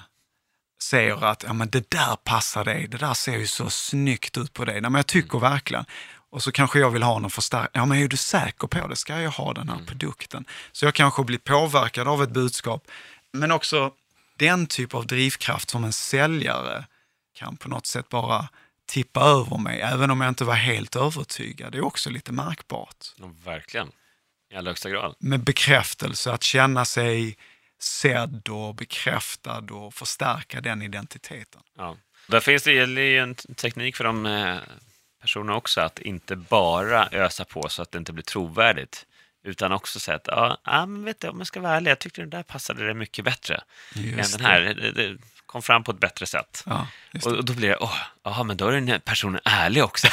säger att ja, men det där passar dig, det där ser ju så snyggt ut på dig. Nej, men jag tycker verkligen. Och så kanske jag vill ha någon förstärkning. Ja, men är du säker på det? Ska jag ha den här produkten? Så jag kanske blir påverkad av ett budskap. Men också den typ av drivkraft som en säljare kan på något sätt bara tippa över mig, även om jag inte var helt övertygad. Det är också lite märkbart. Ja, verkligen, i allra högsta grad. Med bekräftelse, att känna sig sedd och bekräftad och förstärka den identiteten. Ja. Där finns det gäller ju en teknik för de eh, personerna också, att inte bara ösa på så att det inte blir trovärdigt. Utan också säga att, ja, ja, men vet du, om jag ska vara ärlig, jag tyckte den där passade det mycket bättre Just än den här. Det kom fram på ett bättre sätt. Ja, Och, då blir det, åh, jaha, men då är den här personen ärlig också.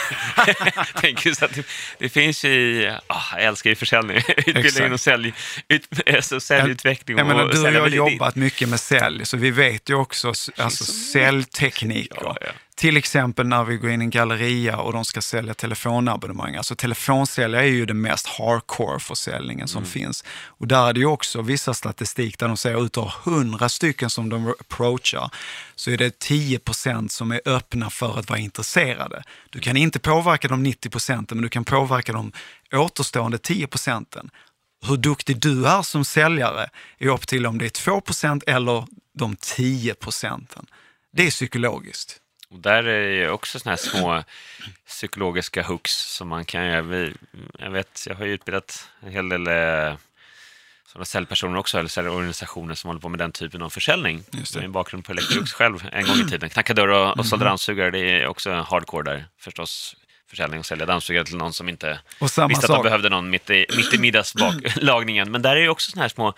Tänker så att det, det finns ju, i- ah, jag älskar ju försäljning, utbildning och sälj, ut, alltså säljutveckling. Jag menar, och du och jag har jobbat mycket med sälj, så vi vet ju också alltså, säljtekniker. Ja, ja. Till exempel när vi går in i en galleria och de ska sälja telefonabonnemang. Alltså telefonsäljare är ju den mest hardcore försäljningen som finns. Och där är det ju också vissa statistik där de säger utav 100 stycken som de approachar så är det 10% som är öppna för att vara intresserade. Du kan inte påverka de 90 procenten, men du kan påverka de återstående 10 procenten hur duktig du är som säljare är upp till om det är 2% eller de 10 procenten. Det är psykologiskt. Och där är det ju också såna här små psykologiska hooks som man kan göra. Vi- Jag vet, jag har ju utbildat en hel del eh, sådana säljpersoner också, eller säljorganisationer som håller på med den typen av försäljning. Jag har en bakgrund på Electrolux själv en gång i tiden. Knacka dörr och, och sålde dammsugare, det är också hardcore där förstås. Försäljning och sälja dammsugare till någon som inte visste att de behövde någon mitt i, mitt i middagslagningen. Men där är ju också såna här små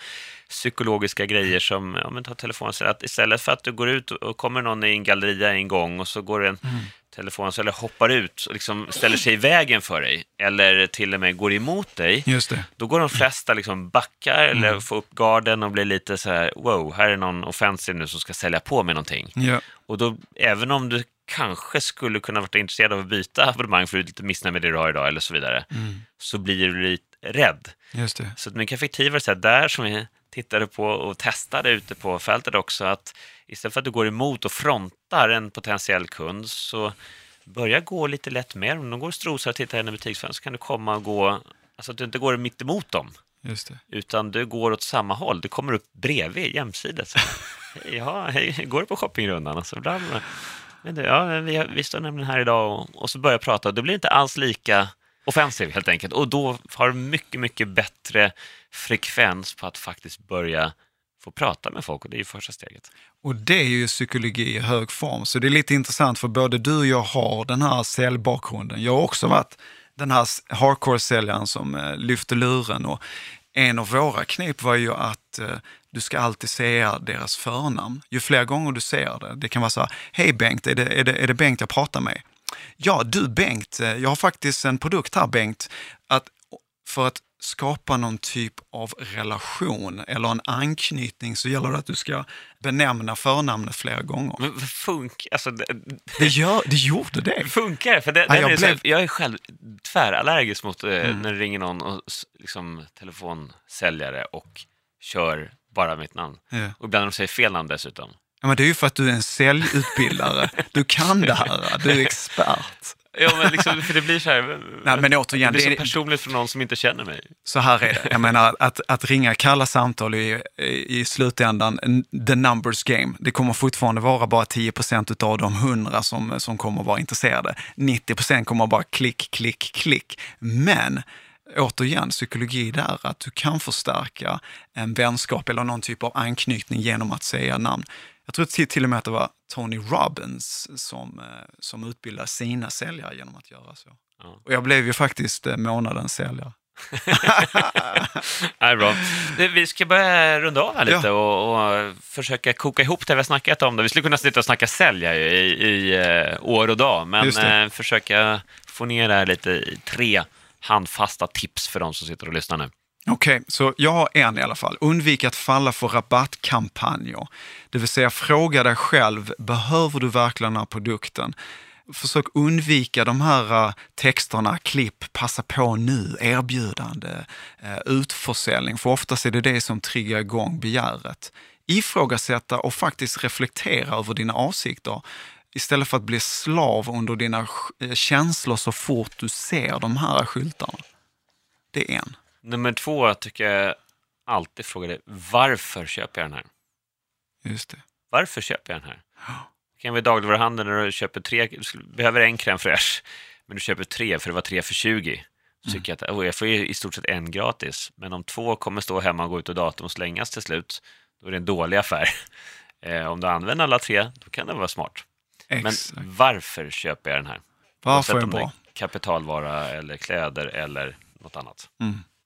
psykologiska grejer som, ja men ta telefonen, så att istället för att du går ut och kommer någon i en galleria en gång och så går en Mm. telefon eller hoppar ut och liksom ställer sig i vägen för dig eller till och med går emot dig. Just det. Då går de flesta liksom backar Mm. eller får upp garden och blir lite så här, wow, här är någon offensiv nu som ska sälja på med någonting. Ja. Och då, även om du kanske skulle kunna vara intresserad av att byta abonnemang för du är lite missnöjd med det du har idag eller så vidare, Mm. så blir du lite rädd. Just det. Så ett mycket effektivare sätt där som vi tittade på och testade ute på fältet också, att istället för att du går emot och frontar en potentiell kund, så börja gå lite lätt med dem. Om de går och strosar och tittar in i butiksfönstret så kan du komma och gå, alltså att du inte går mitt emot dem, Just det. utan du går åt samma håll. Du kommer upp bredvid, jämsides. Hej, ja, hej, går du på shoppingrundan? Så bla, bla. Men du, ja, vi, vi står nämligen här idag och, och så börjar jag prata. Det blir inte alls lika offensiv helt enkelt. Och då har du mycket, mycket bättre frekvens på att faktiskt börja få prata med folk och det är ju första steget. Och det är ju psykologi i hög form. Så det är lite intressant för både du och jag har den här säljbakgrunden. Jag har också varit den här hardcore-säljaren som eh, lyfter luren. Och en av våra knep var ju att eh, du ska alltid säga deras förnamn. Ju fler gånger du säger det, det kan vara så här, hej Bengt, är det, är det, är det Bengt jag pratar med? Ja, du Bengt, eh, jag har faktiskt en produkt här Bengt. Att, för att skapa någon typ av relation eller en anknytning så gäller det att du ska benämna förnamnet flera gånger. Men funkar alltså, det, Det, gör, det gjorde det. funkar det? För det, Ja, jag är så blev- Mm. jag är själv tvärallergisk mot eh, när det ringer någon och, liksom, telefonsäljare och kör bara mitt namn. Ja. Och ibland när de säger fel namn dessutom. Ja, men det är ju för att du är en säljutbildare. Du kan det här, du är expert. Ja, men liksom, för det blir så här... Nej, men återigen, det blir så personligt för någon som inte känner mig. Så här är det. Jag menar, att, att ringa kalla samtal i, i slutändan, the numbers game. Det kommer fortfarande vara bara 10% av de 100 som, som kommer vara intresserade. 90% kommer bara klick, klick, klick. Men återigen, psykologi där, att du kan förstärka en vänskap eller någon typ av anknytning genom att säga namn. Jag tror till, till och med att det var Tony Robbins som, eh, som utbildade sina säljare genom att göra så. Ja. Och jag blev ju faktiskt eh, månadens säljare. Nej, bra. Du, Vi ska börja runda av här lite Ja. och, och försöka koka ihop det vi har snackat om. Det. Vi skulle kunna sitta och snacka sälj här ju i, i eh, år och dag, men försöka få ner det här lite i tre handfasta tips för de som sitter och lyssnar nu. Okej, så jag har en i alla fall. Undvik att falla för rabattkampanjer. Det vill säga fråga dig själv, behöver du verkligen den här produkten? Försök undvika de här eh, texterna, klipp, passa på nu, erbjudande, eh, utförsäljning, för oftast är det det som triggar igång begäret. Ifrågasätta och faktiskt reflektera över dina avsikter istället för att bli slav under dina eh, känslor så fort du ser de här skyltarna. Det är en. Nummer två tycker jag alltid fråga dig, varför köper jag den här? Just det. Varför köper jag den här? Det kan vara i dagligvaruhandeln när du köper tre, du behöver en crème fraîche, men du köper tre för det var tre för 20. Så tycker jag att oh, jag får i stort sett en gratis, men om två kommer stå hemma och gå ut ur datorn och slängas till slut, då är det en dålig affär. Eh, om du använder alla tre, då kan det vara smart. Men Exakt. varför köper jag den här? Varför är bra? kapitalvara eller kläder eller något annat.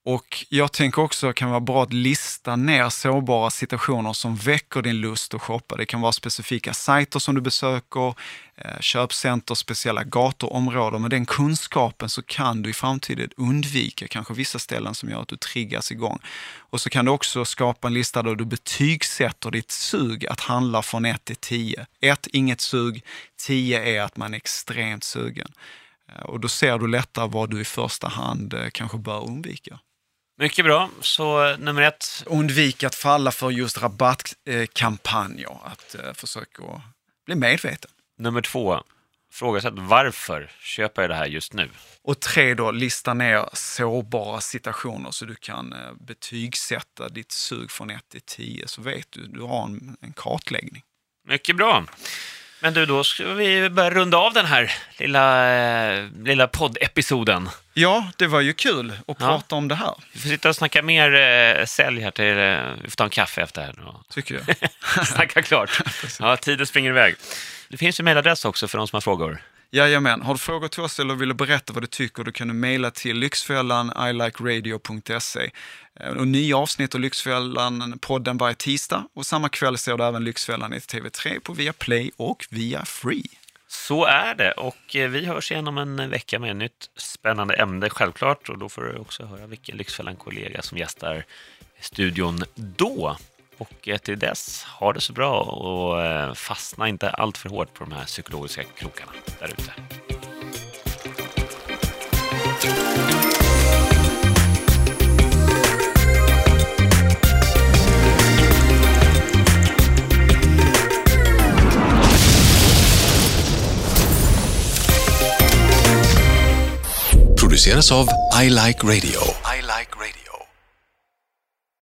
Och jag tänker också det kan vara bra att lista ner sårbara situationer som väcker din lust att shoppa. Det kan vara specifika sajter som du besöker, eh, köpcenter, speciella gator, områden. Med den kunskapen så kan du i framtiden undvika kanske vissa ställen som gör att du triggas igång. Och så kan du också skapa en lista där du betygsätter ditt sug att handla från 1 till 10. 1, inget sug. 10 är att man är extremt sugen. Eh, och då ser du lättare vad du i första hand eh, kanske bör undvika. Mycket bra, så eh, nummer ett, Undvik att falla för just rabattkampanjer. Att eh, försöka bli medveten. nummer två, frågasätt varför köper jag det här just nu? Och tre då, lista ner sårbara situationer så du kan eh, betygsätta ditt sug från 1 till 10 så vet du, du har en, en kartläggning. Mycket bra. Men du, då ska vi börja runda av den här lilla, eh, lilla poddepisoden. Ja, det var ju kul att prata om det här, Vi får sitta och snacka mer eh, sälj här till... Eh, vi får ta en kaffe efter här nu och tycker jag. snacka klart. Ja, tiden springer iväg. Det finns ju mejladress också för de som har frågor. Jajamän, har du frågor till oss eller vill du berätta vad du tycker, då kan du mejla till lyxfällan ilikeradio.se. Eh, och nya avsnitt av Lyxfällan, podden varje tisdag och samma kväll ser du även Lyxfällan i TV3 på Viaplay och via Free. Så är det och eh, vi hörs igen om en vecka med ett nytt spännande ämne självklart och då får du också höra vilken Lyxfällan-kollega som gästar studion då. Och eh, till dess, ha det så bra och eh, fastna inte allt för hårt på de här psykologiska krokarna där ute. produceras av I Like Radio.